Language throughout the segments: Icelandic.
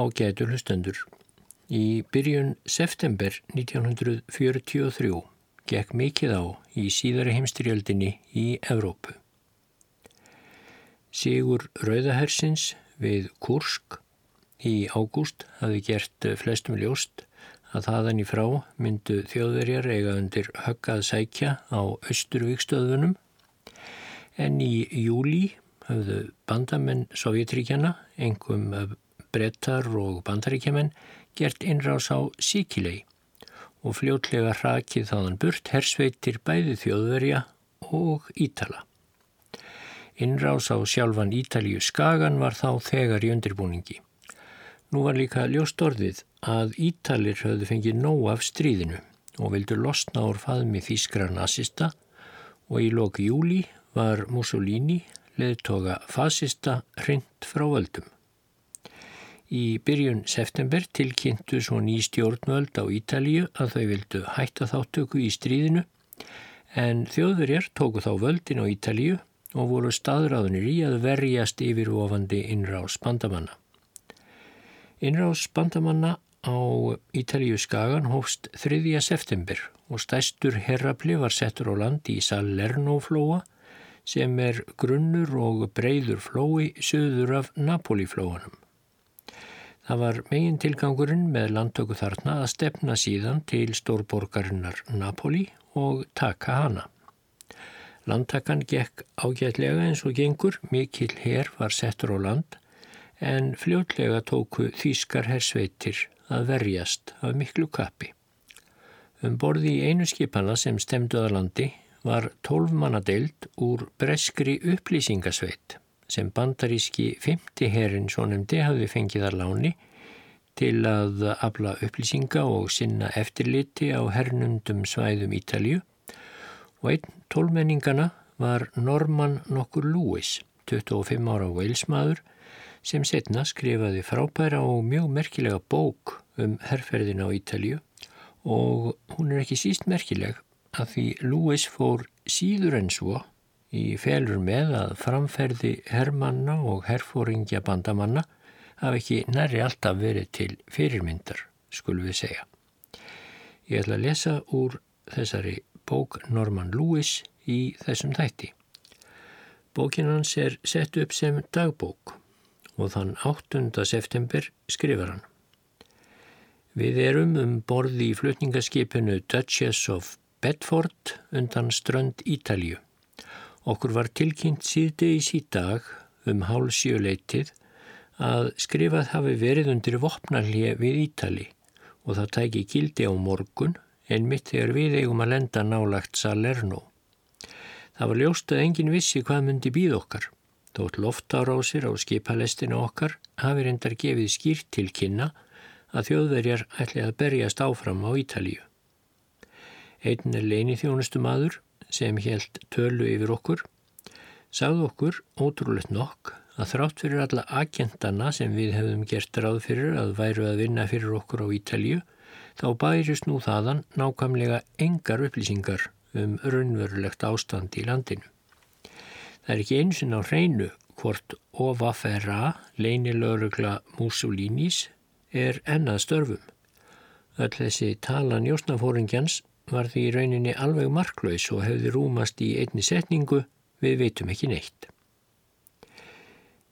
Ágætu hlustendur. Í byrjun september 1943 gekk mikið á í síðari heimstyrjöldinni í Evrópu. Sigur Rauðahersins við Kursk í ágúst hafi gert flestum ljóst að þaðan í frá myndu þjóðverjar eiga undir höggað sækja á Östurvíkstöðunum en í júli hafðu bandamenn Sovjetríkjana, engum brettar og bandaríkjaman gert innrás á Sikilei og fljótlega hrakið þaðan burt hersveitir bæði þjóðverja og Ítala. Innrás á sjálfan Ítalíu skagan var þá þegar í undirbúningi. Nú var líka ljóst orðið að Ítalir höfðu fengið nóg af stríðinu og vildu losna úr faðmi þýskra nazista og í loku júli var Mussolini leðtoga fasista hrind frá völdum. Í byrjun september tilkynntu svo ný stjórnvöld á Ítalíu að þau vildu hætta þáttöku í stríðinu en þjóðverjar tóku þá völdin á Ítalíu og voru staðráðunir í að verjast yfirofandi innrás bandamanna. Innrás bandamanna á Ítalíu skagan hófst 3. september og stæstur herrapli var settur á land í Salernóflóa sem er grunnur og breyður flói söður af Napolíflóanum. Það var megin tilgangurinn með landtöku þarna að stefna síðan til stórborgarinnar Napoli og taka hana. Landtakan gekk ágætlega eins og gengur, mikill herr var settur á land en fljótlega tóku þýskar hersveitir að verjast af miklu kappi. Um borði í einu skipana sem stemduða landi var tólfmannadeild úr breskri upplýsingasveit sem bandaríski fymti herin svo nefndi hafði fengið að láni til að afla upplýsinga og sinna eftirliti á hernundum svæðum Ítalju og einn tólmenningana var Norman nokkur Lewis, 25 ára Walesmaður sem setna skrifaði frábæra og mjög merkilega bók um herrferðin á Ítalju og hún er ekki síst merkileg að því Lewis fór síður en svo í felur með að framferði herrmanna og herrfóringja bandamanna hafi ekki næri alltaf verið til fyrirmyndar, skulum við segja. Ég ætla að lesa úr þessari bók Norman Lewis í þessum þætti. Bókin hans er sett upp sem dagbók og þann 8. september skrifar hann. Við erum um borði í flutningaskipinu Duchess of Bedford undan strönd Ítalju. Okkur var tilkynnt síðdeis í dag um hálsjöleitið að skrifað hafi verið undir vopnarlið við Ítali og það tæki gildi á morgun en mitt þegar við eigum að lenda nálagt Salerno. Það var ljóst að engin vissi hvað myndi býð okkar. Þótt loftarásir á skipalestina okkar hafi reyndar gefið skýrt til kynna að þjóðverjar ætli að berjast áfram á Ítalíu. Einn er leini þjónustu maður sem helt tölu yfir okkur, sagði okkur ótrúleitt nokk að þrátt fyrir alla agentana sem við hefðum gert ráð fyrir að væru að vinna fyrir okkur á Ítalju, þá bærist nú þaðan nákvæmlega engar upplýsingar um raunverulegt ástand í landinu. Það er ekki einsinn á hreinu hvort OVFRA, leinilögrugla Mussolinis, er ennað störfum. Öll þessi tala njósnafóringjans var því í rauninni alveg marklaus og hefði rúmast í einni setningu við veitum ekki neitt.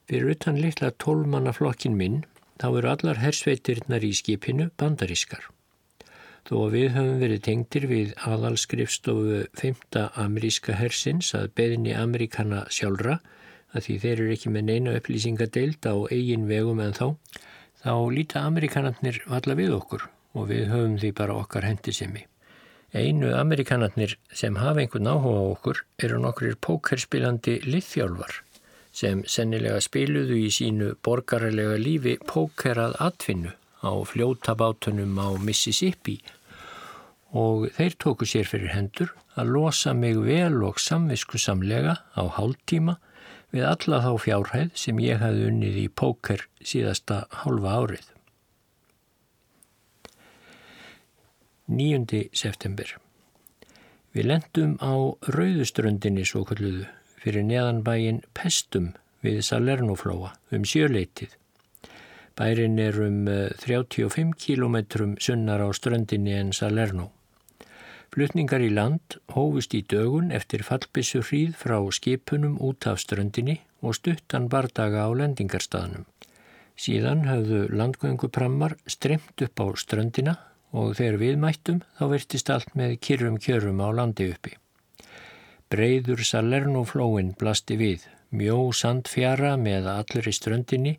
Fyrir utan litla tólmannaflokkin minn þá eru allar hersveitirnar í skipinu bandarískar. Þó að við höfum verið tengtir við aðalskrifstofu 5. ameríska hersins að beðinni Ameríkana sjálfra að því þeir eru ekki með neina upplýsingadeild á eigin vegum en þá, þá líta Ameríkanarnir valla við okkur og við höfum því bara okkar hendisemi. Einu amerikanarnir sem hafa einhvern áhuga á okkur eru nokkur pókerspilandi liðþjálfar sem sennilega spiluðu í sínu borgarlega lífi pókerað atvinnu á fljótabátunum á Mississippi og þeir tóku sér fyrir hendur að losa mig vel og samviskusamlega á hálftíma við alla þá fjárhæð sem ég hafði unnið í póker síðasta hálfa árið. 9. september. Við lendum á Rauðuströndinni svo kalluðu fyrir neðanbægin Pestum við Salernoflóa um sjöleitið. Bærin er um 35 km sunnar á ströndinni en Salerno. Flutningar í land hófust í dögun eftir fallbissu hríð frá skipunum út af ströndinni og stuttan bardaga á lendingarstaðnum. Síðan höfðu landgönguprammar stremt upp á ströndina og þegar við mættum þá vertist allt með kyrrum kjörum á landi uppi. Breiður Salernoflóin blasti við, mjó sandfjara með allri ströndinni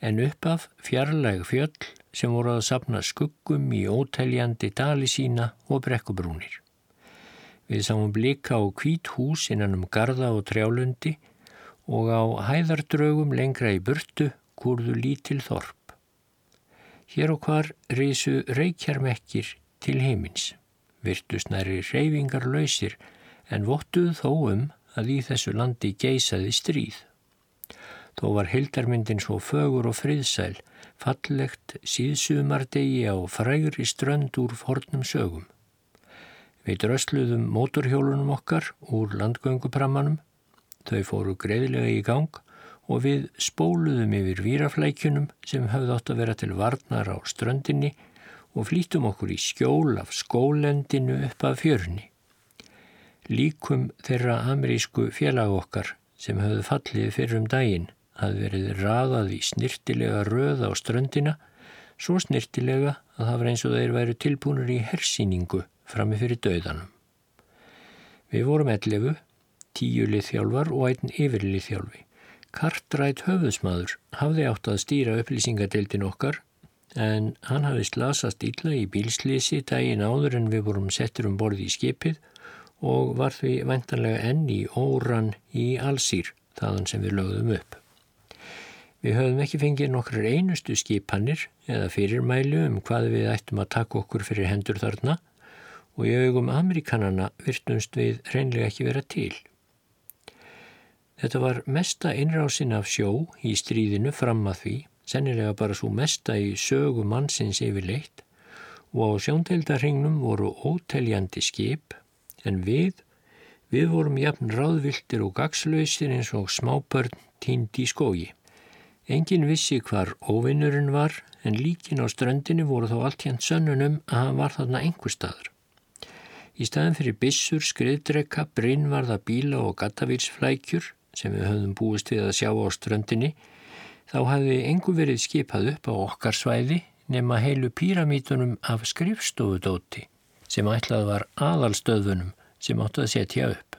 en upp af fjarlæg fjöll sem voru að sapna skuggum í óteljandi dali sína og brekkubrúnir. Við sáum blika á kvít hús innan um garda og trjálundi og á hæðardrögum lengra í burtu kurðu lítil þorp. Hér og hvar reysu reykjarmekkir til heimins, virtusnæri reyfingar lausir en vottuð þó um að í þessu landi geysaði stríð. Þó var hildarmyndin svo fögur og friðsæl fallegt síðsumardegi á frægri strönd úr fornum sögum. Við drösluðum mótorhjólunum okkar úr landgönguprammanum, þau fóru greiðlega í gang og við spóluðum yfir výraflækjunum sem höfði átt að vera til varnar á ströndinni og flýtum okkur í skjól af skólendinu upp af fjörni. Líkum þeirra amerísku félag okkar sem höfðu fallið fyrir um daginn hafði verið raðað í snirtilega röð á ströndina, svo snirtilega að það var eins og þeir væru tilbúinur í hersýningu frammi fyrir döðanum. Við vorum ellefu, tíu liðþjálfar og einn yfirliðþjálfi. Kartrætt höfðusmaður hafði átt að stýra upplýsingadeildin okkar en hann hafði slasast illa í bílslýsi daginn áður en við vorum settir um borði í skipið og var því vendanlega enn í óran í allsýr þaðan sem við lögðum upp. Við höfum ekki fengið nokkrar einustu skipanir eða fyrirmælu um hvað við ættum að taka okkur fyrir hendur þarna og í augum Amerikanana virtumst við reynlega ekki vera til. Þetta var mesta innrásin af sjó í stríðinu fram að því, sennilega bara svo mesta í sögu mannsins yfirleitt og á sjóndeildarhingnum voru óteljandi skip en við, við vorum jafn ráðviltir og gagslausir eins og smábörn tínd í skógi. Engin vissi hvar óvinnurinn var en líkin á ströndinu voru þá allt hérnt sönnunum að hann var þarna einhver staður. Í staðin fyrir bissur, skriðdrekka, brinnvarða bíla og gattavílsflækjur sem við höfðum búist við að sjá á ströndinni þá hafði engu verið skipað upp á okkar svæði nema heilu píramítunum af skrifstofudóti sem ætlað var aðalstöðunum sem áttu að setja upp.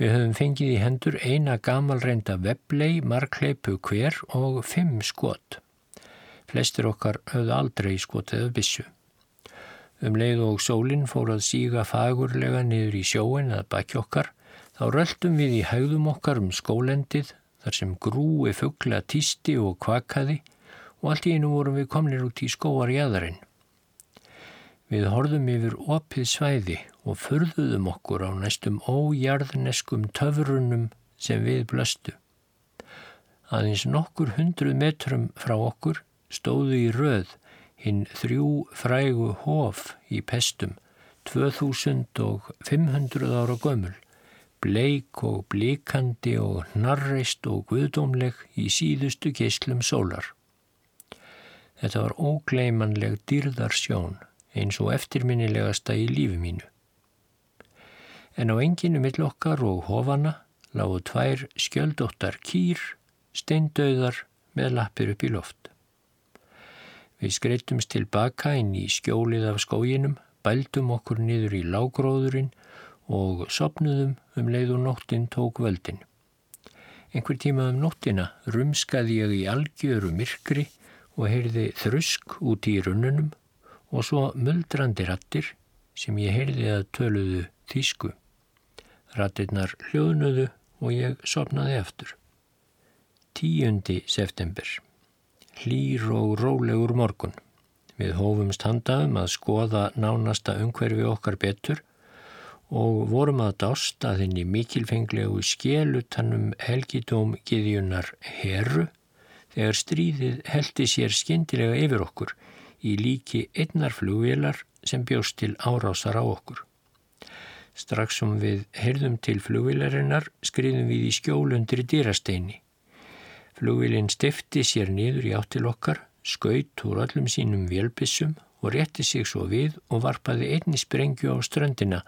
Við höfum fengið í hendur eina gamalreinda weblei, markleipu hver og fimm skot. Flestir okkar höfðu aldrei skotið af bissu. Um leið og sólinn fór að síga fagurlega niður í sjóin að baki okkar, þá röldum við í hægðum okkar um skólendið þar sem grúi fuggla týsti og kvakaði og allt í einu vorum við komnir út í skóar í aðarinn. Við horfum yfir opið svæði og förðuðum okkur á næstum ójarðneskum töfrunum sem við blöstu. Aðeins nokkur hundruð metrum frá okkur stóðu í röð hinn þrjú frægu hof í pestum 2500 ára gömul, bleik og blíkandi og narreist og guðdómleg í síðustu geyslum sólar. Þetta var ógleimanleg dýrðarsjón eins og eftirminnilegasta í lífi mínu. En á enginu mill okkar og hofana lágu tvær skjöldóttar kýr, steindauðar með lappir upp í loft. Við skreitumst tilbaka inn í skjólið af skóginum, bældum okkur niður í lágróðurinn og sopnuðum um leið og nóttinn tók völdin. Einhver tíma um nóttina rumskaði ég í algjöru myrkri og heyrði þrusk út í runnunum og svo muldrandi rattir sem ég heyrði að töluðu þýsku. Rattirnar hljóðnuðu og ég sopnaði eftir. Tíundi september. Hlýr og rólegur morgun. Við hófumst handaðum að skoða nánasta umhverfi okkar betur og vorum að dást að henni mikilfenglegu skjelutannum helgidóm giðjunar herru þegar stríðið heldi sér skindilega yfir okkur í líki einnar flugvélar sem bjóst til árásar á okkur. Strax um við heyrðum til flugvélarinnar skriðum við í skjólundri dýrasteini. Flugvilinn stifti sér niður í áttil okkar, skaut úr öllum sínum vélbissum og rétti sig svo við og varpaði einni sprengju á ströndina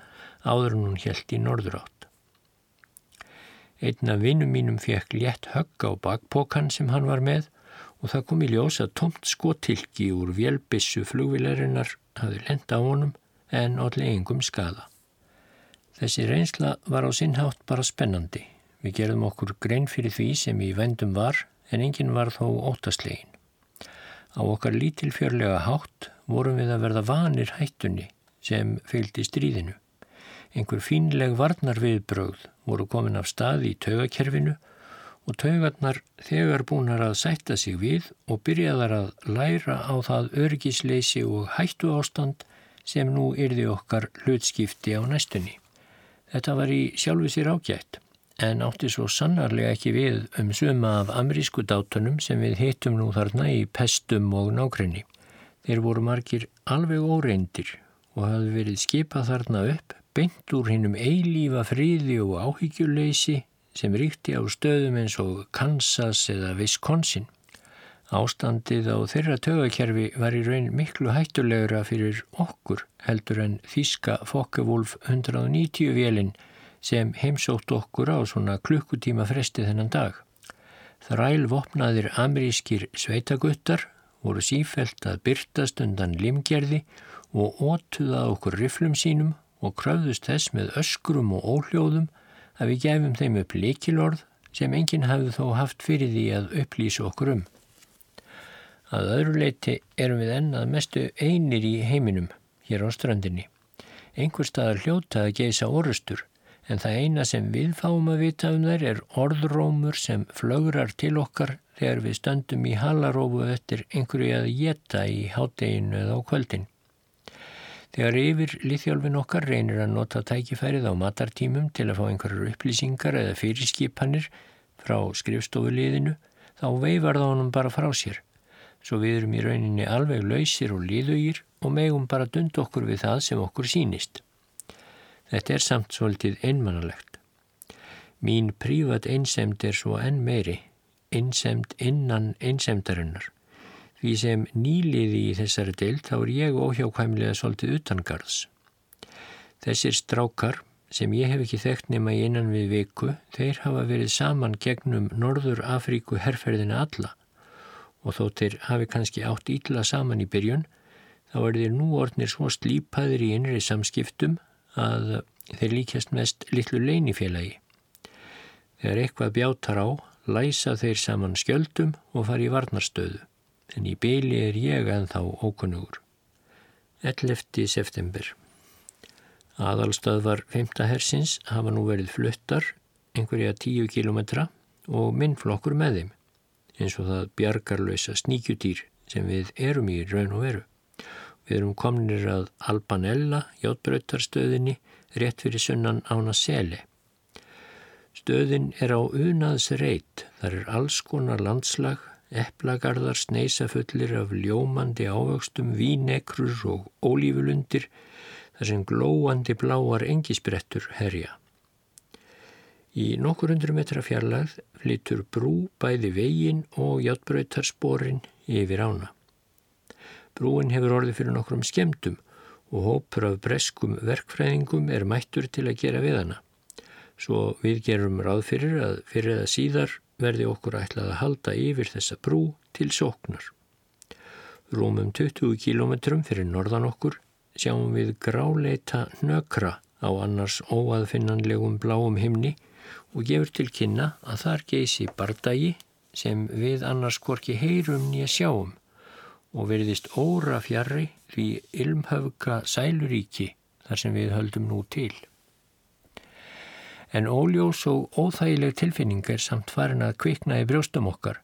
áður en hún helt í norðurátt. Einn af vinnum mínum fekk létt högg á bakpokan sem hann var með og það kom í ljós að tomt skotilki úr vélbissu flugvilarinnar hafi lenda á honum en allir engum skada. Þessi reynsla var á sinnhátt bara spennandi. Við gerðum okkur grein fyrir því sem í vendum var en enginn var þó óttaslegin. Á okkar lítilfjörlega hátt vorum við að verða vanir hættunni sem fylgdi stríðinu. Einhver fínleg varnar viðbröð voru komin af stað í taugakerfinu og taugarnar þegar búinar að sætta sig við og byrjaðar að læra á það örgisleysi og hættu ástand sem nú yrði okkar hlutskipti á næstunni. Þetta var í sjálfu sér ágætt en átti svo sannarlega ekki við um suma af amerísku dátunum sem við hittum nú þarna í pestum og nákrenni. Þeir voru margir alveg óreindir og hafði verið skipað þarna upp beint úr hinnum eilífa fríði og áhyggjuleysi sem ríkti á stöðum eins og Kansas eða Wisconsin. Ástandið á þeirra tögakerfi var í raun miklu hættulegra fyrir okkur heldur en Þíska Fokkevúlf 190 vélinn sem heimsótt okkur á svona klukkutíma fresti þennan dag. Þræl vopnaðir amerískir sveitaguttar voru sífelt að byrtast undan limgerði og ótuða okkur riflum sínum og krafðust þess með öskrum og óhljóðum að við gefum þeim upp likilorð sem enginn hafði þó haft fyrir því að upplýsa okkur um. Að öðru leiti erum við ennað mestu einir í heiminum hér á strandinni. Einhver staðar hljóta að geisa orustur en það eina sem við fáum að vita um þær er orðrómur sem flögrar til okkar þegar við stöndum í halarófu eftir einhverju að geta í hátteginu eða á kvöldin. Þegar yfir líþjálfin okkar reynir að nota tækifærið á matartímum til að fá einhverjar upplýsingar eða fyrirskipanir frá skrifstofuliðinu, þá veifar það honum bara frá sér. Svo við erum í rauninni alveg lausir og liðugir og megum bara dund okkur við það sem okkur sínist. Þetta er samt svolítið einmannalegt. Mín prívat einsemd er svo enn meiri, einsemd innan einsemdarinnar. Því sem nýliði í þessari deilt þá er ég óhjákvæmlega svolítið utangarðs. Þessir strákar sem ég hef ekki þekkt nema í innan við viku, þeir hafa verið saman gegnum Norður Afríku herrferðina alla og þó þeir hafi kannski átt ítla saman í byrjun, þá er þeir nú orðnir svo slípaður í innri samskiptum að þeir líkjast mest litlu leinifélagi. Þegar eitthvað bjátar á, læsa þeir saman skjöldum og fari í varnarstöðu, en í byli er ég en þá ókunnugur. 11. september Aðalstöðvar 5. hersins hafa nú verið fluttar einhverja 10 kilometra og minnflokkur með þeim, eins og það bjargarlösa sníkjutýr sem við erum í raun og veru. Við erum komnir að Albanella, hjáttbröytarstöðinni, rétt fyrir sunnan ána seli. Stöðin er á unaðs reyt, þar er alls konar landslag, eplagarðar sneisafullir af ljómandi ávöxtum, vínekrur og ólífulundir, þar sem glóandi bláar engisbrettur herja. Í nokkur hundru metra fjarlagð flytur brú bæði vegin og hjáttbröytarsporin yfir ána. Brúin hefur orðið fyrir nokkrum skemdum og hópur af breskum verkfræðingum er mættur til að gera við hana. Svo við gerum ráð fyrir að fyrir eða síðar verði okkur ætlað að halda yfir þessa brú til sóknar. Rúmum 20 kílometrum fyrir norðan okkur sjáum við gráleita nökra á annars óaðfinnanlegum bláum himni og gefur til kynna að þar geysi bardagi sem við annars hvorki heyrum nýja sjáum og verðist óra fjarrri því ilmhöfka sæluríki þar sem við höldum nú til. En óljós og óþægileg tilfinning er samt farin að kvikna í brjóstum okkar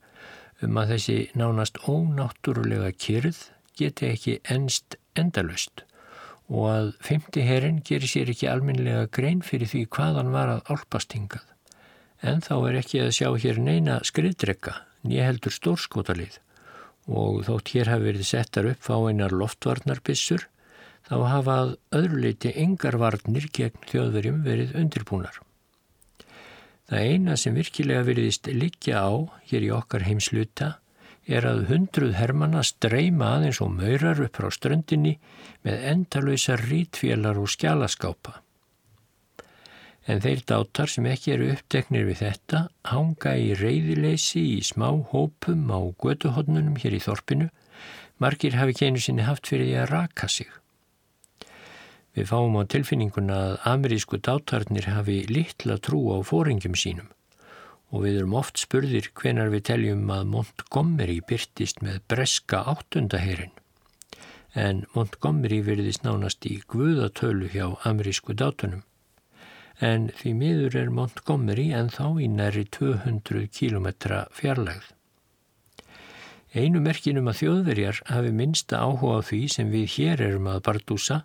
um að þessi nánast ónáttúrulega kyrð geti ekki enst endalust og að fymti herrin gerir sér ekki alminlega grein fyrir því hvaðan var að álpastingað. En þá er ekki að sjá hér neina skriðdrekka, nýja heldur stórskotalið og þótt hér hafi verið settar upp fáinnar loftvarnarbissur þá hafa að öðruleiti engar varnir gegn þjóðverjum verið undirbúnar. Það eina sem virkilega virðist liggja á hér í okkar heimsluta er að hundruð hermana streyma aðeins og maurar upp frá ströndinni með endalösa rítfélar og skjálaskápa. En þeir dátar sem ekki eru uppteknir við þetta hanga í reyðileysi í smá hópum á göduhotnunum hér í þorpinu. Margir hafi keinu sinni haft fyrir því að raka sig. Við fáum á tilfinninguna að amerísku dátarnir hafi litla trú á fóringum sínum og við erum oft spurðir hvenar við teljum að Montgomery byrtist með breska áttundaherin. En Montgomery verðist nánast í guðatölu hjá amerísku dátunum. En því miður er Montgomery en þá í næri 200 km fjarlægð. Einu merkinum að þjóðverjar hafi minsta áhuga á því sem við hér erum að bardúsa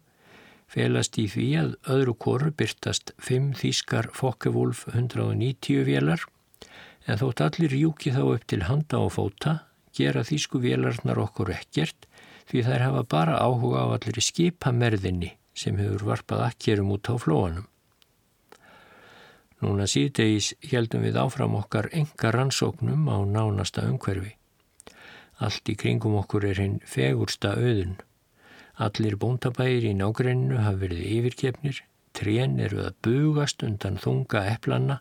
felast í því að öðru koru byrtast 5 þýskar Fokkevúlf 190 vélar en þótt allir júki þá upp til handa og fóta gera þýsku vélarnar okkur ekkert því þær hafa bara áhuga á allir skipamerðinni sem hefur varpað akkerum út á flóanum. Núna síðdegis heldum við áfram okkar enga rannsóknum á nánasta umhverfi. Allt í kringum okkur er hinn fegursta auðun. Allir bóndabæir í nágrenninu hafa verið yfirkefnir, trén eru að bugast undan þunga eplanna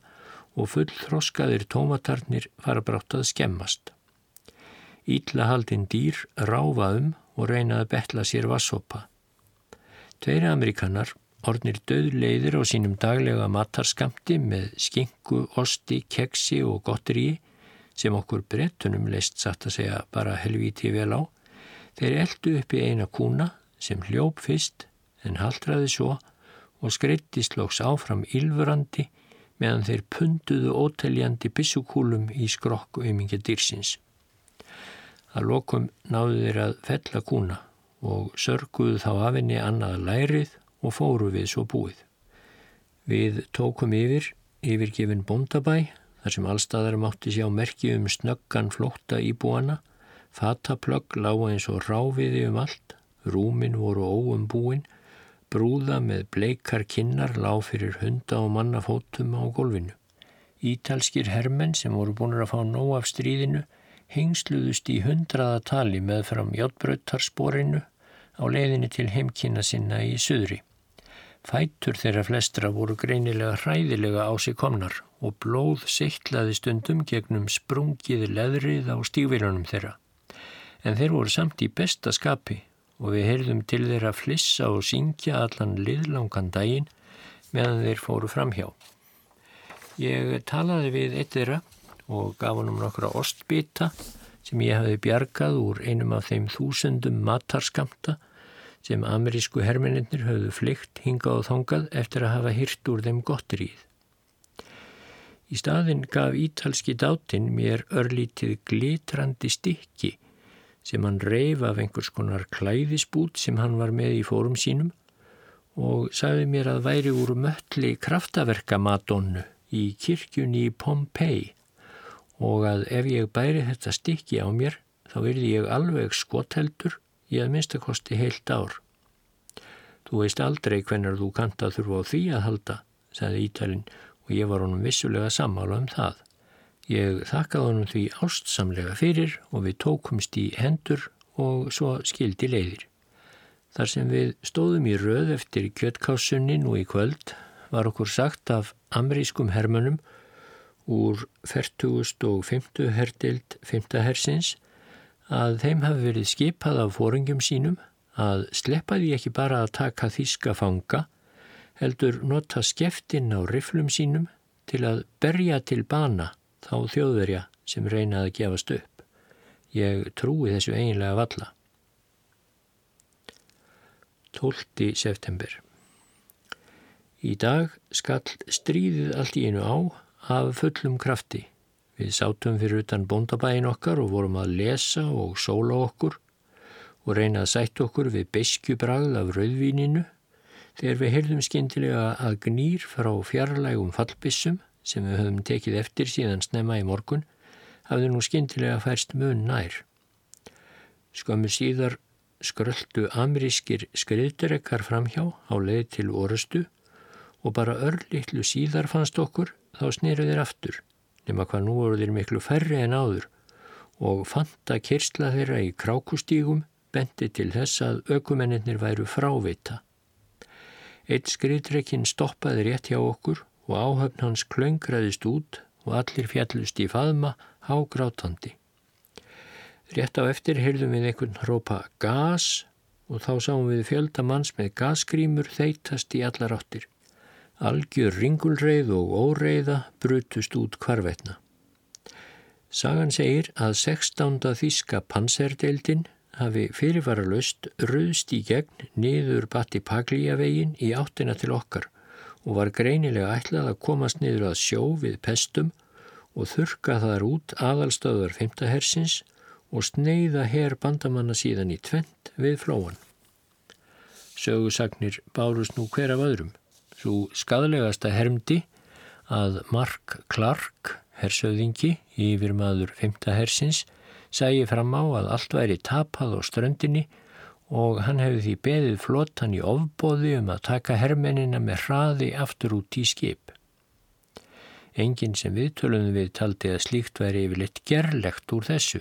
og fullþroskaðir tómatarnir fara brátt að skemmast. Íllahaldin dýr ráfa um og reynaði að betla sér vassopa. Tveiri amerikanar, ornir döðleiðir á sínum daglega matarskamti með skingu, osti, keksi og gotteríi sem okkur brettunum leist satt að segja bara helvíti vel á, þeir eldu upp í eina kúna sem hljóp fyrst en haldraði svo og skreittist lóks áfram ylfurandi meðan þeir punduðu óteljandi bissukúlum í skrokk auðmingja dýrsins. Að lokum náðu þeir að fella kúna og sörguðu þá af henni annað lærið og fóru við svo búið. Við tókum yfir, yfirgefin bóndabæ, þar sem allstaðar mátti sjá merki um snöggan flótta íbúana, fataplögg lága eins og ráfiði um allt, Rúmin voru óum búin, brúða með bleikar kinnar lág fyrir hunda og mannafótum á golfinu. Ítalskir hermenn sem voru búin að fá nóg af stríðinu hengsluðust í hundraða tali með fram hjáttbröttarsporinu á leiðinu til heimkynna sinna í söðri. Fætur þeirra flestra voru greinilega hræðilega á sig komnar og blóð seittlaði stundum gegnum sprungið leðrið á stígvilunum þeirra. En þeir voru samt í besta skapi og við heyrðum til þeirra flissa og syngja allan liðlangan daginn meðan þeir fóru fram hjá. Ég talaði við eitt þeirra og gaf hann um nokkra ostbita sem ég hafi bjargað úr einum af þeim þúsundum matarskamta sem amerísku hermeninnir höfðu flykt hingað og þongað eftir að hafa hyrt úr þeim gottiríð. Í staðin gaf ítalski dátin mér örlítið glitrandi stykki sem hann reyf af einhvers konar klæðisbút sem hann var með í fórum sínum og sagði mér að væri úr mölli kraftaverkamadonnu í kirkjunni í Pompei og að ef ég bæri þetta stikki á mér þá verði ég alveg skotheldur í að minnstakosti heilt ár. Þú veist aldrei hvernar þú kanta þurfa á því að halda, sagði Ítalinn og ég var honum vissulega sammála um það. Ég þakkaði honum því ástsamlega fyrir og við tókumst í hendur og svo skildi leiðir. Þar sem við stóðum í röð eftir kjöttkásunni nú í kvöld var okkur sagt af amerískum hermönum úr 40. og 50. herdild 5. hersins að þeim hafi verið skipað af fóringum sínum að sleppa því ekki bara að taka þíska fanga heldur nota skeftin á riflum sínum til að berja til bana þá þjóðverja sem reynaði að gefast upp. Ég trúi þessu eiginlega valla. 12. september Í dag skall stríðið allt í einu á af fullum krafti. Við sátum fyrir utan bóndabæin okkar og vorum að lesa og sóla okkur og reyna að sætt okkur við beskjubragð af rauðvíninu þegar við heyrðum skindilega að gnýr frá fjarlægum fallbissum sem við höfum tekið eftir síðan snemma í morgun hafði nú skindilega færst mun nær. Skömmu síðar skröldu amerískir skriðdurekkar framhjá á leið til orustu og bara örlittlu síðar fannst okkur þá snýru þeir aftur, nema hvað nú voru þeir miklu færri en áður og fanta kyrsla þeirra í krákustígum bendi til þess að aukumennir væru frávita. Eitt skriðdrekinn stoppaði rétt hjá okkur og áhöfn hans klöngraðist út og allir fjallust í faðma hágrátandi. Rétt á eftir heyrðum við einhvern hrópa gas og þá sáum við fjöldamanns með gasgrímur þeitast í allar áttir. Algjör ringulreið og óreiða brutust út kvarvetna. Sagan segir að 16. þíska panserdeildin hafi fyrirvaralust ruðst í gegn niður batti Paglíavegin í áttina til okkar og var greinilega ætlað að komast niður að sjó við pestum og þurka þar út aðalstöðar 5. hersins og sneiða her bandamanna síðan í tvent við flóan. Sögusagnir bárust nú hver af öðrum. Svo skadlegasta hermdi að Mark Clark, hersöðingi, yfir maður 5. hersins, sægi fram á að allt væri tapað á ströndinni og hann hefði því beðið flottan í ofbóði um að taka hermennina með hraði aftur út í skip. Engin sem viðtölunum við taldi að slíkt væri yfirleitt gerlegt úr þessu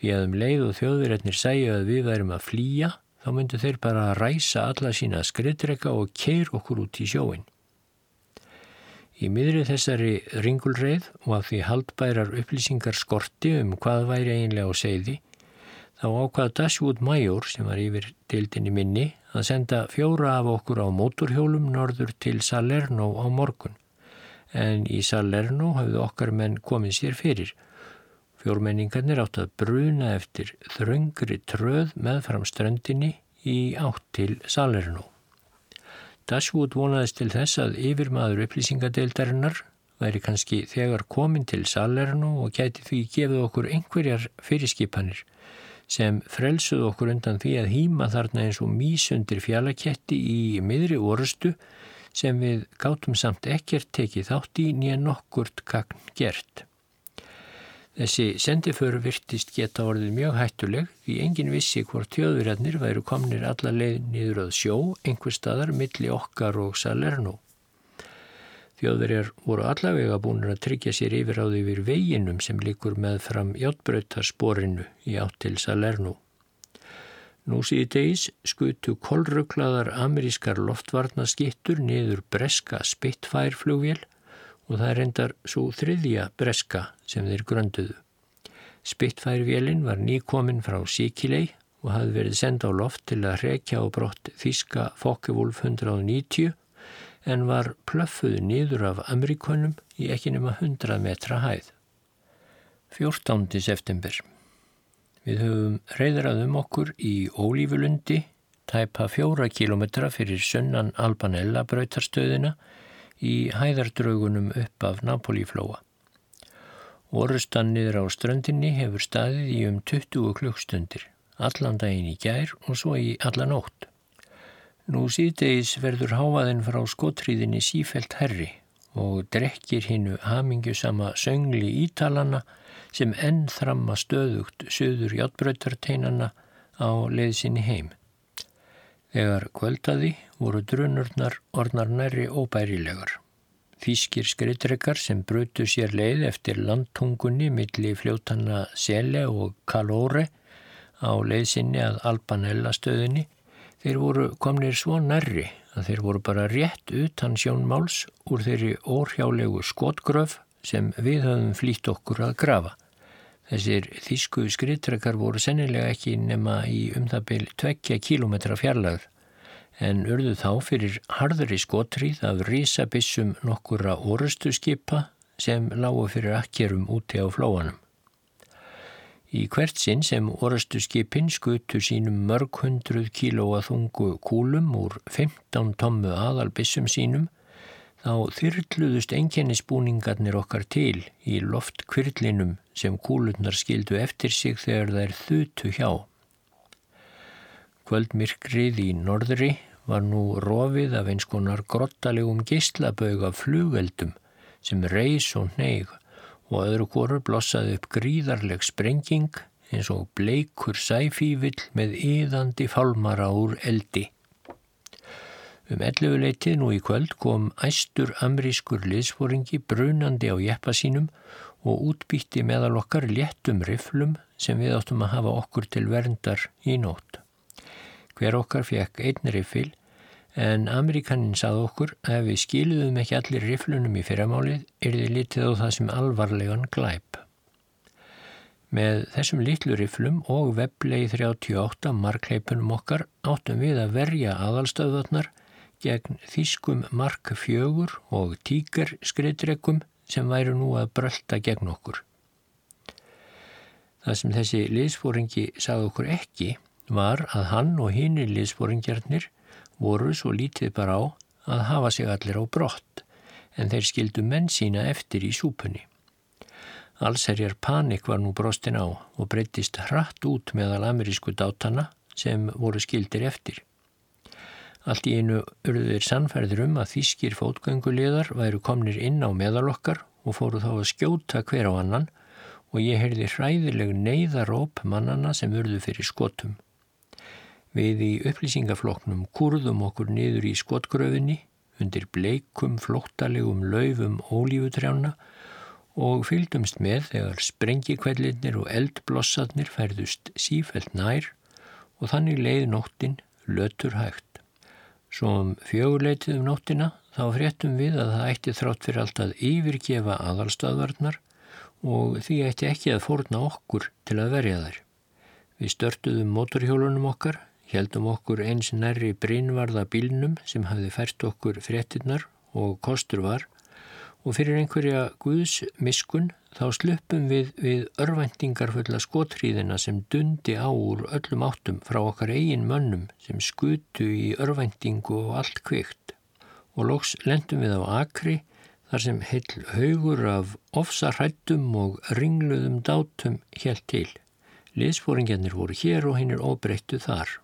því að um leið og þjóðverðarnir sæju að við værum að flýja þá myndu þeir bara að ræsa alla sína skriðdrega og keir okkur út í sjóin. Í miðrið þessari ringulreið og að því haldbærar upplýsingar skorti um hvað væri einlega á segði þá ákvað Dashwood Major sem var yfir dildinni minni að senda fjóra af okkur á móturhjólum norður til Salerno á morgun. En í Salerno hafðu okkar menn komið sér fyrir. Fjórmenningarnir átt að bruna eftir þröngri tröð með fram ströndinni í átt til Salerno. Dashwood vonaðist til þess að yfirmaður upplýsingadeildarinnar væri kannski þegar komin til Salerno og gæti því gefið okkur einhverjar fyrirskipanir sem frelsuð okkur undan því að hýma þarna eins og mísundir fjallaketti í miðri orustu sem við gátum samt ekkert tekið þátt í nýja nokkurt gagn gert. Þessi sendiföru virtist geta orðið mjög hættuleg því engin vissi hvort tjóðurjarnir væru komnir alla leið niður að sjó einhver staðar milli okkar og Salerno. Þjóðverjar voru allavega búin að tryggja sér yfir á því við veginum sem likur með fram hjáttbröytarsporinu í átt til Salerno. Nú síði degis skutu kolruklaðar amerískar loftvarnaskittur niður breska spittfærflugvél og það endar svo þriðja breska sem þeir grönduðu. Spittfærvélinn var nýkominn frá Sikilei og hafði verið senda á loft til að rekja á brott Þíska Fokkevúlf 190 en var plöffuð nýður af Amerikunum í ekki nema 100 metra hæð. 14. september Við höfum reyðrað um okkur í Ólífulundi, tæpa fjóra kilometra fyrir sunnan Albanella bröytarstöðina í hæðardraugunum upp af Napolíflóa. Orustan niður á ströndinni hefur staðið í um 20 klukkstundir, allan daginn í gær og svo í alla nótt. Nú síðdegis verður háaðinn frá skottriðinni sífelt herri og drekkir hinnu hamingjusama söngli ítalana sem enn þramma stöðugt söður hjáttbröytarteinana á leiðsinni heim. Þegar kvöldaði voru drunurnar orðnar næri óbærilegar. Þýskir skriðdrekar sem brutu sér leið eftir landtungunni millir fljóttanna Sele og Kalóre á leiðsinni að Albanella stöðinni, þeir voru komnir svo nærri að þeir voru bara rétt utan sjónmáls úr þeirri orhjálegu skotgröf sem við höfum flýtt okkur að grafa. Þessir þýsku skriðtrekar voru sennilega ekki nema í um það byrj tveggja kílometra fjarlagð en urðu þá fyrir harðri skotrið af risabissum nokkura orustu skipa sem lágu fyrir akkerum úti á flóanum. Í hvert sinn sem orustu skipin skutu sínum mörg hundruð kílóa þungu kúlum úr 15 tommu aðalbissum sínum þá þyrrluðust enginnisbúningarnir okkar til í loftkvirlinum sem kúlurnar skildu eftir sig þegar þær þutu hjá. Kvöldmirkrið í norðri var nú rofið af eins konar grottalegum geyslabög af flugeldum sem reys og neig og öðru korur blossaði upp gríðarleg sprenging eins og bleikur sæfívill með yðandi fálmara úr eldi. Um elluleitið nú í kvöld kom æstur amrískur liðsforingi brunandi á jeppa sínum og útbýtti meðal okkar léttum riflum sem við áttum að hafa okkur til verndar í nótt. Hver okkar fekk einn rifil en Amerikanin sað okkur að við skiluðum ekki allir riflunum í fyrramálið er þið litið á það sem alvarlegan glæp. Með þessum litlu riflum og veblegi 38 markleipunum okkar áttum við að verja aðalstöðvarnar gegn þýskum markfjögur og tíkerskriðdregum sem væru nú að brölda gegn okkur. Það sem þessi liðsfóringi sagði okkur ekki var að hann og hinn liðsfóringjarnir voru svo lítið bara á að hafa sig allir á brott en þeir skildu menn sína eftir í súpunni. Allserjar panik var nú brostin á og breytist hratt út meðal amerísku dátana sem voru skildir eftir. Allt í einu urðuðir sannferðir um að þýskir fótgöngulegar væru komnir inn á meðalokkar og fóru þá að skjóta hver á annan og ég heyrði hræðileg neyðaróp mannana sem urðu fyrir skotum. Við í upplýsingafloknum kurðum okkur niður í skotgröfinni undir bleikum flóttalegum laufum ólífutrjána og fylgdumst með þegar sprengikvellinir og eldblossarnir færðust sífælt nær og þannig leið nóttin lötur hægt. Svo um fjöguleitið um nóttina þá fréttum við að það ætti þrátt fyrir allt að yfirgefa aðalstaðvarnar og því ætti ekki að fórna okkur til að verja þær. Við störtuðum motorhjólunum okkar Hjaldum okkur eins nærri brinnvarða bílnum sem hafði fært okkur fréttinnar og kostur var og fyrir einhverja guðs miskun þá sluppum við við örvendingarfulla skotríðina sem dundi á úr öllum áttum frá okkar eigin mönnum sem skutu í örvendingu og allt kvikt og loks lendum við á akri þar sem heil haugur af ofsarrættum og ringluðum dátum helt til. Liðsfóringjarnir voru hér og hinn er óbreyttu þar.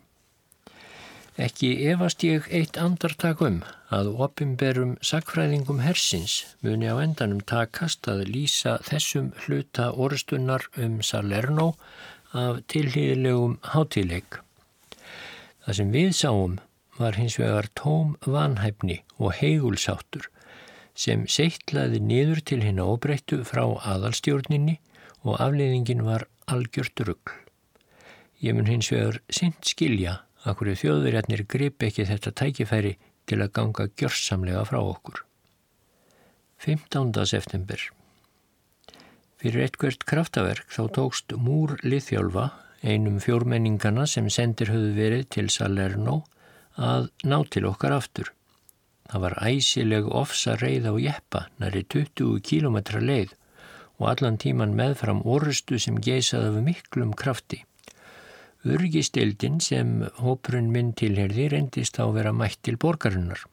Ekki efast ég eitt andartak um að opimberum sakfræðingum hersins muni á endanum takast að lýsa þessum hluta orðstunnar um Salerno af tilhýðilegum hátileik. Það sem við sáum var hins vegar tóm vanhæfni og heigulsáttur sem seittlaði niður til hinn óbreyttu frá aðalstjórninni og afleiðingin var algjört ruggl. Ég mun hins vegar sint skilja Akkur þjóðverjarnir grip ekki þetta tækifæri til að ganga gjörsamlega frá okkur. 15. september Fyrir eitthvert kraftaverk þá tókst Múr Liðjálfa, einum fjórmenningana sem sendir höfðu verið til Salerno, að ná til okkar aftur. Það var æsileg ofsa reið á jeppa næri 20 km leið og allan tíman meðfram orustu sem geisaði af miklum krafti. Urgistildin sem hóprun minn tilherði reyndist á að vera mætt til borgarinnar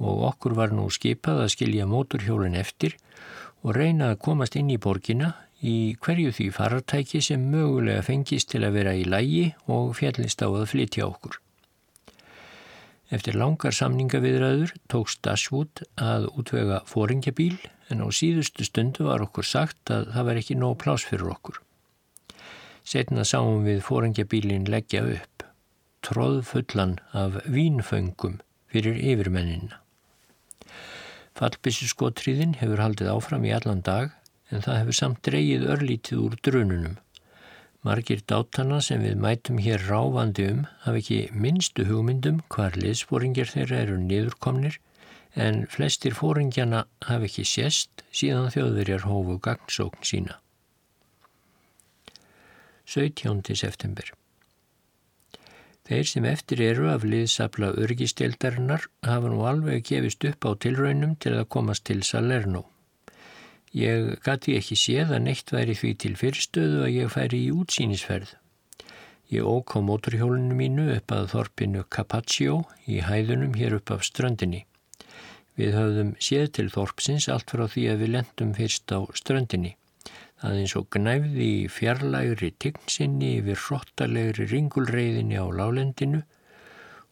og okkur var nú skipað að skilja móturhjólinn eftir og reyna að komast inn í borgina í hverju því farartæki sem mögulega fengist til að vera í lægi og fjallist á að flytja okkur. Eftir langar samningaviðræður tókst Dashwood að útvega fóringjabíl en á síðustu stundu var okkur sagt að það var ekki nóg plás fyrir okkur. Setna sáum við fórengjabílin leggja upp, tróðfullan af vínföngum fyrir yfirmennina. Fallbissu skottriðin hefur haldið áfram í allan dag en það hefur samt dreyið örlítið úr drununum. Margir dátana sem við mætum hér ráfandi um hafa ekki minnstu hugmyndum hvar liðsfóringjar þeirra eru niðurkomnir en flestir fóringjana hafa ekki sést síðan þjóðverjar hófu gagnsókn sína. 17. september. Þeir sem eftir eru af liðsabla örgistildarinnar hafa nú alveg gefist upp á tilraunum til að komast til Salerno. Ég gati ekki séð að neitt væri því til fyrstöðu að ég færi í útsýnisferð. Ég ók á móturhjólinu mínu upp að þorpinu Capaccio í hæðunum hér upp af ströndinni. Við höfðum séð til þorpsins allt frá því að við lendum fyrst á ströndinni að eins og gnæfði í fjarlægri tignsinni yfir hrottalegri ringulreiðinni á lálendinu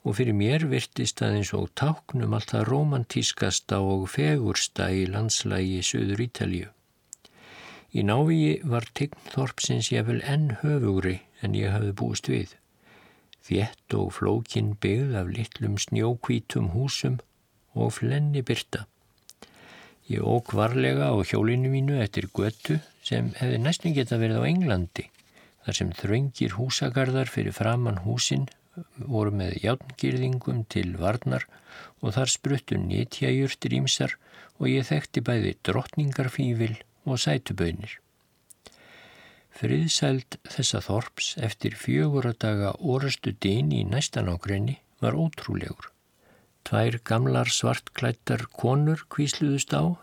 og fyrir mér virtist að eins og táknum allt það romantískasta og fegursta í landslægi Suður Ítalju. Í návíi var tignþorpsins ég vel enn höfugri en ég hafði búist við. þjett og flókin byggð af litlum snjókvítum húsum og flenni byrta. Ég ók varlega á hjólinu mínu eftir götu sem hefði næstum geta verið á Englandi, þar sem þröngir húsagarðar fyrir framann húsin voru með játngirðingum til varnar og þar spruttu nýtjajurtir ímsar og ég þekkti bæði drottningarfífil og sætuböynir. Friðsæld þessa þorps eftir fjögur að daga orustu dýn í næstan ágrenni var ótrúlegur. Tvær gamlar svartklættar konur kvísluðust á.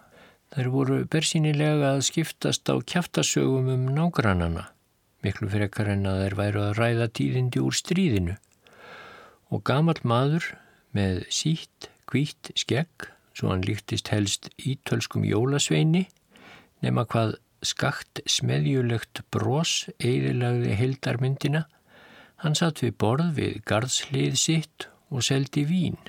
Þær voru bersýnilega að skiptast á kæftasögum um nágrannana, miklu frekar en að þær væru að ræða tíðindi úr stríðinu. Og gamal maður með sítt, hvít skegg, svo hann líktist helst ítölskum jólasveini, nema hvað skakt smeðjulegt brós eðilagði hildarmyndina, hann satt við borð við gardslið sitt og seldi vín.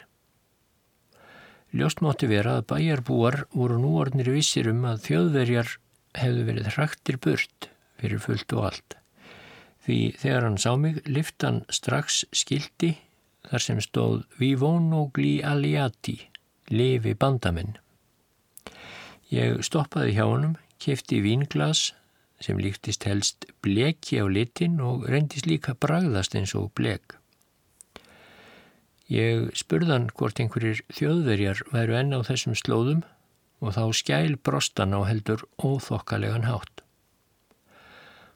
Ljóst mátti vera að bæjarbúar voru nú orðnir vissir um að þjóðverjar hefðu verið hraktir burt fyrir fullt og allt. Því þegar hann sá mig lift hann strax skildi þar sem stóð Vivonogli Aliati, lifi bandamenn. Ég stoppaði hjá honum, kefti vínglas sem líktist helst bleki á litin og reyndist líka bragðast eins og blek. Ég spurðan hvort einhverjir þjóðverjar væru enn á þessum slóðum og þá skæl brostan á heldur óþokkalegan hátt.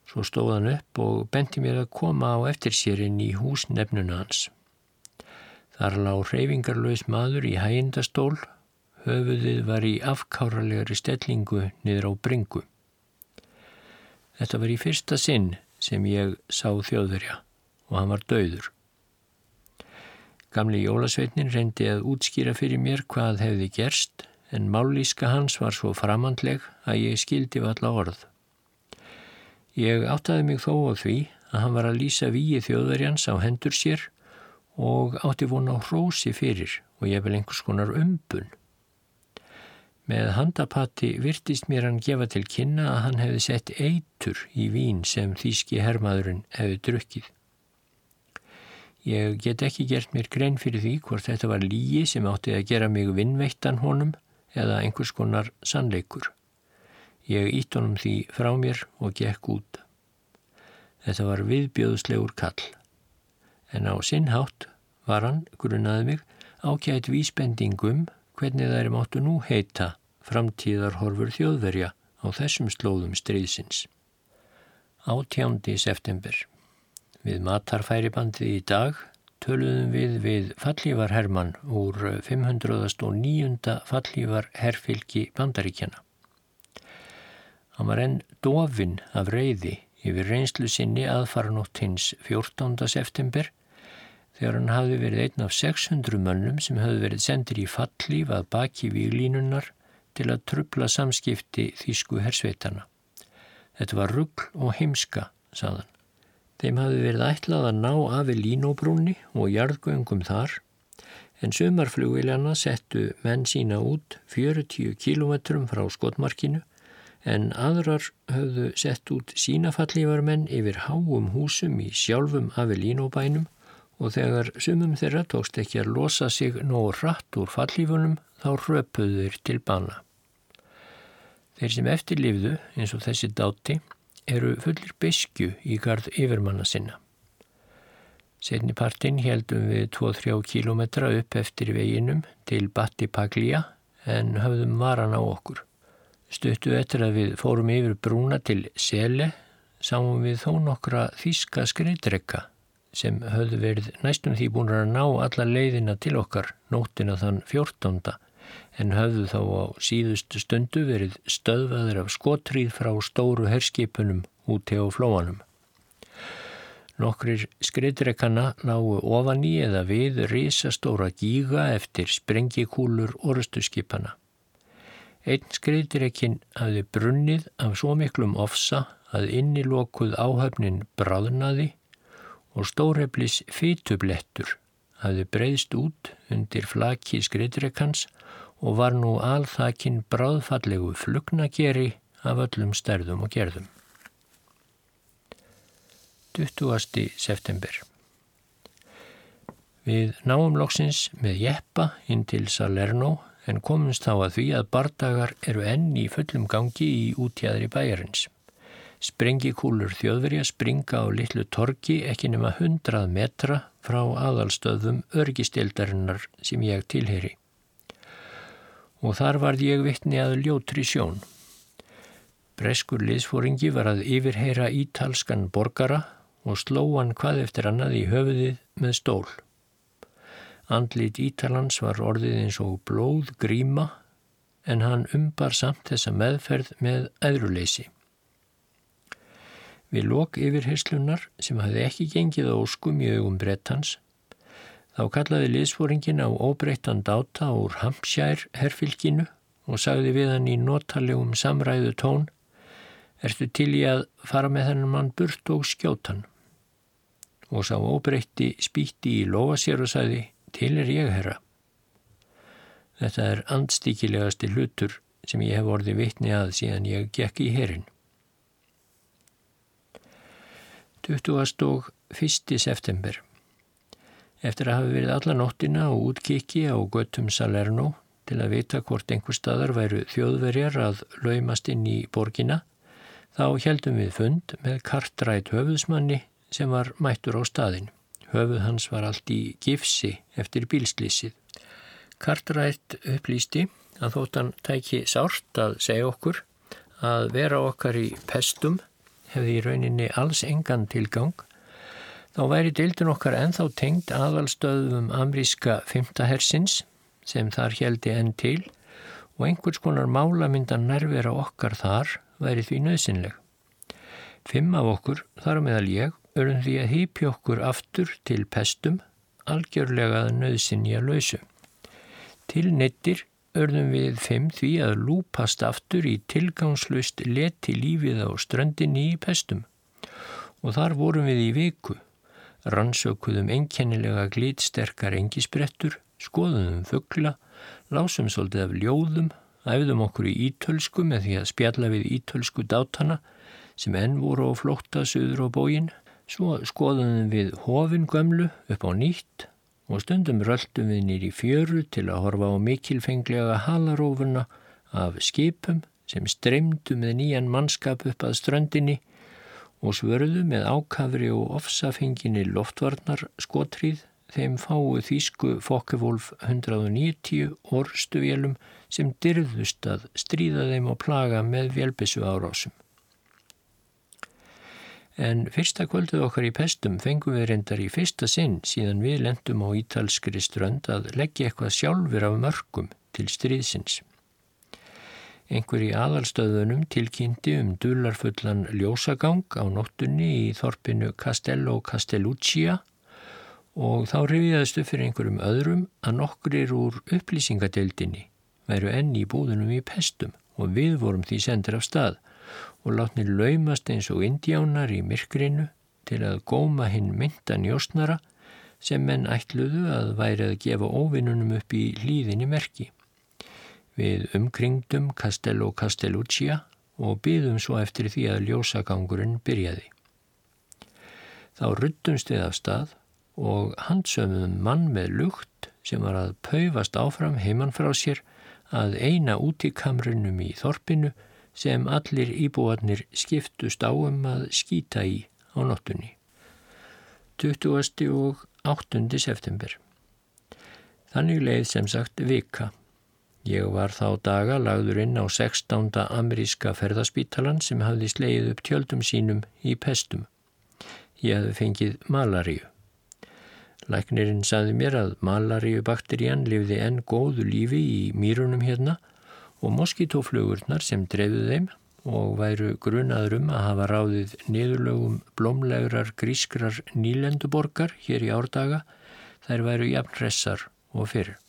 Svo stóð hann upp og benti mér að koma á eftir sér inn í húsnefnuna hans. Þar lág hreyfingarlaus maður í hægindastól, höfuðið var í afkáralegari stellingu niður á bringu. Þetta var í fyrsta sinn sem ég sá þjóðverja og hann var döður. Gamli jólasveitnin reyndi að útskýra fyrir mér hvað hefði gerst en mállíska hans var svo framandleg að ég skildi valla orð. Ég áttaði mig þó á því að hann var að lýsa víi þjóðverjans á hendur sér og átti vona á hrósi fyrir og ég vel einhvers konar umbun. Með handapatti virtist mér hann gefa til kynna að hann hefði sett eitur í vín sem þýski hermaðurinn hefði drukkið. Ég get ekki gert mér grein fyrir því hvort þetta var lígi sem átti að gera mig vinnveittan honum eða einhvers konar sannleikur. Ég ítt honum því frá mér og gekk út. Þetta var viðbjöðslegur kall. En á sinnhátt var hann, grunnaði mig, ákjætt vísbendingum hvernig þær máttu nú heita framtíðarhorfur þjóðverja á þessum slóðum stríðsins. Átjándi september Við matarfæribandið í dag töluðum við við fallívar Hermann úr 509. fallívar herfylgi bandaríkjana. Hann var enn dofin af reyði yfir reynslu sinni aðfaranótt hins 14. september þegar hann hafði verið einn af 600 mönnum sem hafði verið sendir í fallíf að baki výlínunar til að trubla samskipti þýsku hersveitana. Þetta var ruggl og heimska, saðan. Þeim hafi verið ætlað að ná afi línóbrúnni og jarðgöngum þar en sömarflugviljana settu menn sína út 40 kílometrum frá skotmarkinu en aðrar höfðu sett út sínafallífarmenn yfir háum húsum í sjálfum afi línóbænum og þegar sumum þeirra tókst ekki að losa sig nóg rætt úr fallífunum þá röpuðu þeir til bana. Þeir sem eftirlifðu eins og þessi dáti eru fullir beskju í gard yfirmanna sinna. Setni partinn heldum við 2-3 kílometra upp eftir veginum til Batti Paglia en höfðum varan á okkur. Stuttu eftir að við fórum yfir brúna til Sele sáum við þó nokkra þíska skreitrekka sem höfðu verið næstum því búin að ná alla leiðina til okkar nóttina þann 14 en höfðu þá á síðustu stundu verið stöðvaður af skotrýð frá stóru herskipunum úti á flóanum. Nokkrir skriðdrekkana lágu ofan í eða við risastóra gíga eftir sprengikúlur orustuskipana. Einn skriðdrekkin hafði brunnið af svo miklum ofsa að innilokuð áhafnin bráðnaði og stórheflis fytublettur hafði breyðst út undir flaki skriðdrekkans og var nú alþakinn bráðfallegu flugnageri af öllum stærðum og gerðum. 20. september Við náum loksins með jeppa inn til Salerno en komumst þá að því að bardagar eru enn í fullum gangi í útjæðri bæjarins. Sprengikúlur þjóðverja springa á litlu torki ekki nema 100 metra frá aðalstöðum örgistildarinnar sem ég tilheri. Og þar varð ég vittni að ljótri sjón. Breskur liðsfóringi var að yfirheyra ítalskan borgara og slóan hvað eftir annað í höfuðið með stól. Andlit Ítalans var orðið eins og blóð gríma en hann umbar samt þessa meðferð með æðruleysi. Við lok yfirherslunar sem hafði ekki gengið á augum brettans þá kallaði liðsfóringin á óbreyttan dáta úr Hampshire herfylginu og sagði við hann í notalegum samræðu tón Ertu til í að fara með þennan mann burt og skjótan? Og sá óbreytti spýtti í lofa sér og sagði Til er ég, herra. Þetta er andstíkilegasti hlutur sem ég hef orðið vitni að síðan ég gekk í herin. 21. september Eftir að hafa verið alla nóttina og útkiki á göttum Salerno til að vita hvort einhver staðar væru þjóðverjar að laumast inn í borgina, þá heldum við fund með kartrætt höfuðsmanni sem var mættur á staðin. Höfuð hans var allt í gifsi eftir bílslýsið. Kartrætt upplýsti að þóttan tæki sárt að segja okkur að vera okkar í pestum hefði í rauninni alls engan tilgang þá væri deildin okkar enþá tengd aðalstöðum amríska fymtahersins sem þar heldi enn til og einhvers konar málamyndan nærvera okkar þar væri því nöðsynleg. Fimm af okkur, þar meðal ég, örðum því að hýpja okkur aftur til pestum algjörlega nöðsynja lausu. Til nettir örðum við fimm því að lúpast aftur í tilgangslust leti lífið á ströndinni í pestum og þar vorum við í viku, rannsökuðum enkennilega glítsterkar engisbrettur, skoðum fuggla, lásum svolítið af ljóðum, æfðum okkur í ítölsku með því að spjalla við ítölsku dátana sem enn voru á flótta söður á bógin Svo skoðum við hofin gömlu upp á nýtt og stundum röldum við nýri fjöru til að horfa á mikilfenglega halarófuna af skipum sem streymdu með nýjan mannskap upp að ströndinni og svörðu með ákafri og ofsafenginni loftvarnar skotrið þeim fáu þýsku Fokkevolf 190 orstu vélum sem dyrðust að stríða þeim og plaga með vélbissu árásum. En fyrsta kvölduð okkar í pestum fengum við reyndar í fyrsta sinn síðan við lendum á ítalskri strönd að leggja eitthvað sjálfur af mörgum til stríðsins. Einhver í aðalstöðunum tilkynnti um dularfullan ljósagang á nóttunni í þorpinu Castello Castelluccia og þá rifiðastu fyrir einhverjum öðrum að nokkur úr upplýsingadeildinni væru enn í búðunum í pestum og við vorum því sendir af stað og látni laumast eins og indjánar í myrkrinu til að góma hinn myndan jósnara sem menn ætluðu að væri að gefa óvinnunum upp í hlýðinni merki. Við umkringdum Castello Castelluccia og byðum svo eftir því að ljósagangurinn byrjaði. Þá ruttumst við af stað og handsöfum mann með lukt sem var að paufast áfram heimann frá sér að eina út í kamrunum í þorpinu sem allir íbúarnir skiptust á um að skýta í á nóttunni. 20. og 8. september. Þannig leið sem sagt vika. Ég var þá daga lagður inn á 16. ameríska ferðaspítalan sem hafði sleið upp tjöldum sínum í pestum. Ég hafði fengið malaríu. Læknirinn saði mér að malaríubakterían lifði enn góðu lífi í mýrunum hérna og moskitóflugurnar sem drefðu þeim og væru grunaður um að hafa ráðið niðurlögum blómlegrar grískrar nýlenduborgar hér í árdaga þær væru jafn hressar og fyrir.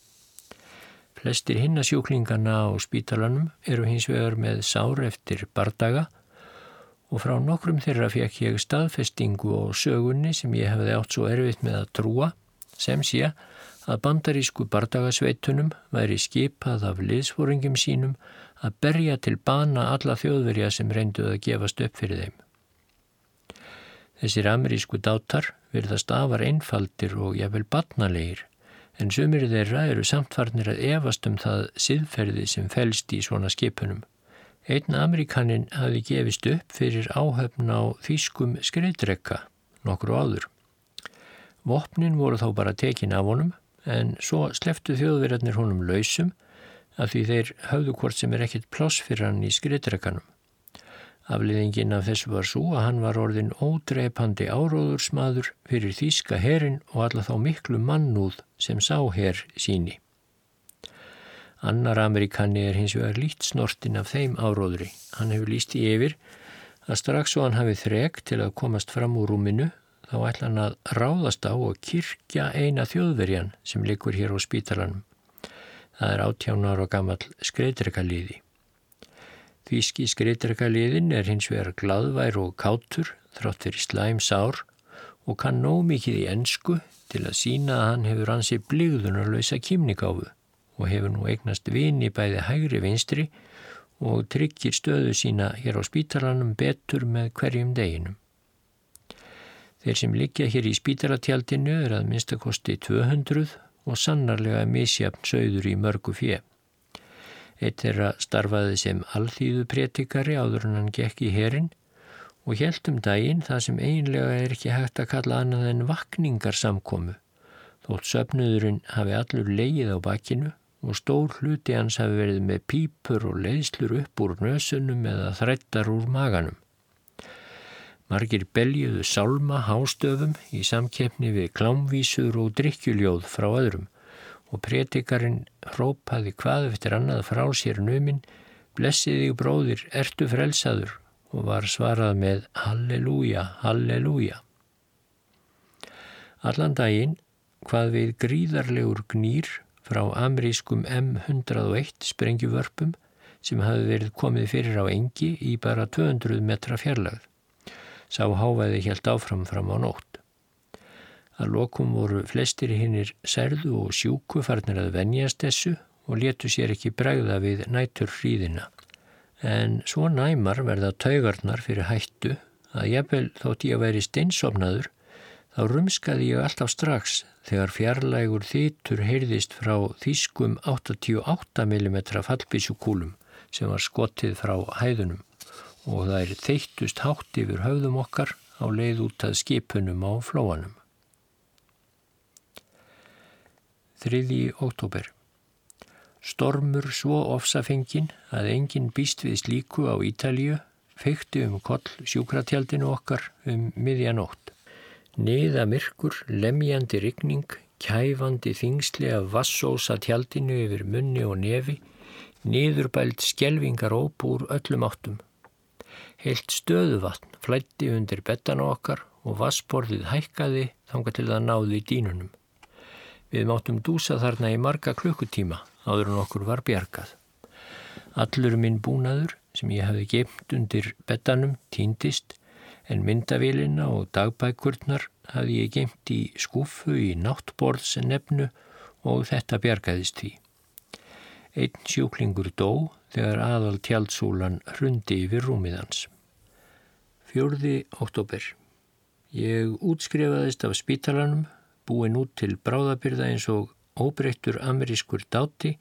Flestir hinnasjúklingarna á spítalanum eru hins vegar með sár eftir bardaga og frá nokkrum þeirra fekk ég staðfestingu og sögunni sem ég hefði átt svo erfitt með að trúa sem sé að bandarísku bardagasveitunum væri skipað af liðsfóringum sínum að berja til bana alla þjóðverja sem reynduð að gefast upp fyrir þeim. Þessir amerísku dátar verðast afar einfaldir og jafnvel batnalegir en sumir þeirra eru samtfarnir að evast um það siðferði sem fælst í svona skipunum. Einn Amerikanin hafi gefist upp fyrir áhöfn á þýskum skreiðdrekka nokkru áður. Vopnin voru þá bara tekin af honum en svo sleftu þjóðverðarnir honum lausum af því þeir höfðu hvort sem er ekkit pláss fyrir hann í skreiðdrekkanum. Afliðingin af þessu var svo að hann var orðin ódreipandi áróðursmaður fyrir þýska herin og alla þá miklu mannúð sem sá herr síni. Annar amerikanni er hins vegar lít snortin af þeim áróðri. Hann hefur líst í yfir að strax svo hann hafi þreg til að komast fram úr rúminu þá ætla hann að ráðast á og kirkja eina þjóðverjan sem likur hér á spítalanum. Það er áttjánar og gammal skreitrikaliði. Þvíski skreitrikaliðin er hins vegar gladvær og kátur þrátt fyrir slæm sár og kann nóg mikið í ensku til að sína að hann hefur hansi blíðunarlösa kýmningáfu og hefur nú eignast vini bæði hægri vinstri og tryggir stöðu sína hér á spítalanum betur með hverjum deginum. Þeir sem liggja hér í spítalatjaldinu er að minnstakosti 200 og sannarlega misjafn sögður í mörgu fjö. Eitt er að starfaði sem alþýðu prétikari áður en hann gekk í herin og helt um daginn það sem eiginlega er ekki hægt að kalla annað en vakningarsamkomu. Þótt söpnuðurinn hafi allur leið á bakkinu og stór hluti hans hafi verið með pípur og leiðslur upp úr nösunum eða þrættar úr maganum. Margir beljuðu sálma hástöfum í samkeppni við klámvísur og drikkjuljóð frá öðrum og prétikarinn hrópaði hvað eftir annað frá sér numinn, blessiði bróðir, ertu frelsaður og var svarað með Halleluja, Halleluja. Allan daginn hvað við gríðarlegur gnýr frá amerískum M101 sprengjuvörpum sem hafi verið komið fyrir á engi í bara 200 metra fjarlagð sá hávæði helt áfram fram á nótt. Að lokum voru flestir hinnir særðu og sjúku farnir að venjast þessu og letu sér ekki bregða við nætur hríðina. En svo næmar verða taugarnar fyrir hættu að jafnvel þótt ég að veri steinsofnaður þá rumskaði ég alltaf strax þegar fjarlægur þýtur heyrðist frá þýskum 88 mm fallbísukúlum sem var skottið frá hæðunum og það er þeittust hátt yfir höfðum okkar á leið út að skipunum á flóanum. 3. oktober Stormur svo ofsafengin að enginn býst við slíku á Ítalju feikti um koll sjúkratjaldinu okkar um miðjanótt. Niða myrkur, lemjandi rigning, kæfandi þingsli af vassósa tjaldinu yfir munni og nefi, niðurbælt skjelvingar óp úr öllum áttum. Heilt stöðuvatn flætti undir bettana okkar og vassborðið hækkaði þanga til það náði í dínunum. Við máttum dúsa þarna í marga klukkutíma áður en okkur var bjargað. Allur minn búnaður sem ég hafi gemt undir bettanum týndist en myndavélina og dagbækurnar hafi ég gemt í skúfu í náttborðsnefnu og þetta bjargaðist því. Einn sjúklingur dó þegar aðal tjaldsúlan hrundi yfir rúmiðans. Fjörði oktober. Ég útskrifaðist af spítalanum, búin út til bráðabyrða eins og óbreyttur amerískur dáti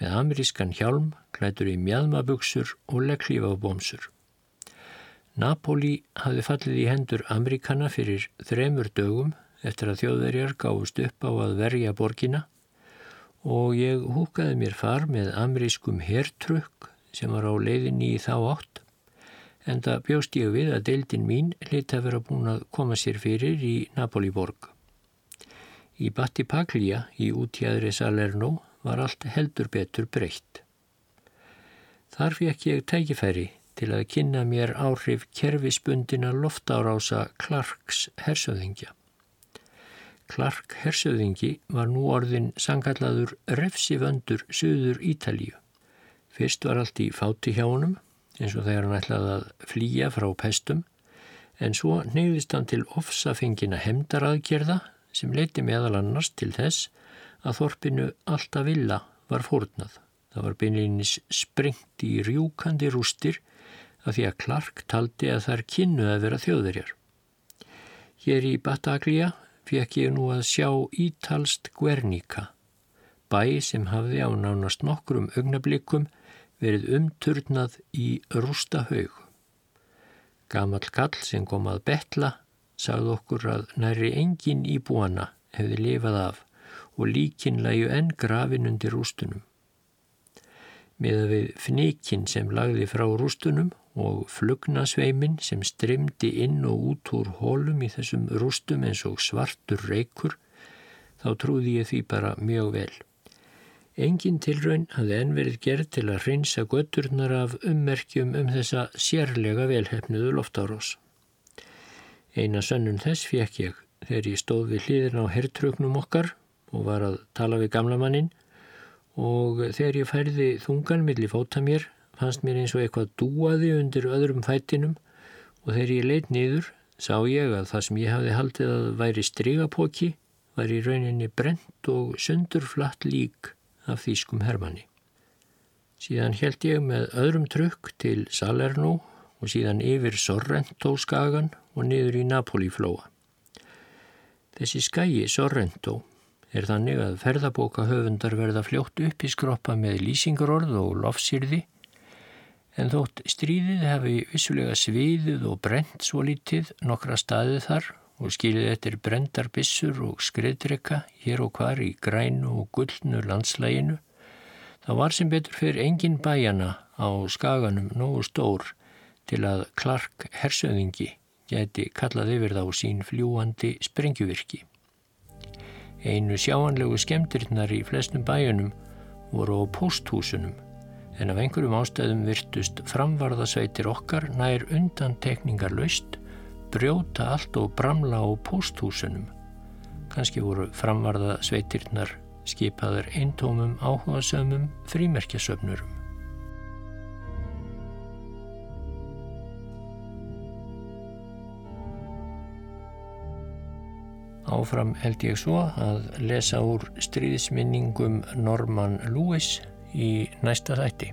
með amerískan hjálm, klætur í mjadmabugsur og legglífabómsur. Napoli hafði fallið í hendur Amerikana fyrir þremur dögum eftir að þjóðverjar gáðust upp á að verja borgina og ég húkaði mér far með amerískum hertrukk sem var á leiðinni í þá átt en það bjóst ég við að deildin mín hlita að vera búin að koma sér fyrir í Napoli-borg. Í Battipaglia í útjæðri Salerno var allt heldur betur breytt. Þar fekk ég tækifæri til að kynna mér áhrif kerfisbundina loftárása Clarks hersöðingja. Clark hersöðingi var nú orðin sangallaður refsivöndur söður Ítalíu. Fyrst var allt í fáti hjá honum eins og þegar hann ætlaði að flýja frá pestum en svo neyðist hann til ofsafengina hemdaraðgerða sem leiti meðal annars til þess að þorpinu alltaf villa var fórnað. Það var beinleginis sprengt í rjúkandi rústir af því að Clark taldi að þær kynnu að vera þjóðverjar. Hér í Bataglia fekk ég nú að sjá Ítalst Guernica, bæ sem hafði á nánast nokkrum augnablikum verið umturnað í rústahaug. Gamal kall sem kom að betla sagði okkur að næri engin íbúana hefði lifað af og líkin læju enn grafin undir rústunum. Miða við fnikin sem lagði frá rústunum og flugnasveimin sem strimdi inn og út úr hólum í þessum rústum eins og svartur reykur, þá trúði ég því bara mjög vel. Engin tilraun hafði enn verið gerð til að hreinsa götturnar af ummerkjum um þessa sérlega velhefnuðu loftárós. Eina sönnum þess fekk ég þegar ég stóð við hlýðin á herrtrögnum okkar og var að tala við gamla mannin og þegar ég færði þungan millir fóta mér fannst mér eins og eitthvað dúaði undir öðrum fætinum og þegar ég leitt niður sá ég að það sem ég hafði haldið að væri strigapóki var í rauninni brent og sundurflatt lík af þýskum hermanni. Síðan held ég með öðrum trukk til Salerno og síðan yfir Sorrento skagan og niður í Napoli flóa. Þessi skægi Sorrento er þannig að ferðabóka höfundar verða fljótt upp í skroppa með lýsingarorð og lofsýrði En þótt stríðið hefði vissulega sviðið og brent svo lítið nokkra staðið þar og skilið eftir brendar bissur og skriðdrekka hér og hvar í grænu og gullnu landslæginu, þá var sem betur fyrir engin bæjana á skaganum nógu stór til að Clark Hersöðingi geti kallað yfir þá sín fljúandi sprengjuvirki. Einu sjáanlegu skemmtirinnar í flestum bæjunum voru á posthúsunum en af einhverjum ástæðum virtust framvarðasveitir okkar nær undan tekningar laust, brjóta allt og bramla á pósthúsunum. Kanski voru framvarðasveitirnar skipaður eintómum áhugasömmum frímerkjasöfnurum. Áfram held ég svo að lesa úr stríðisminningum Norman Lewis í næsta þætti.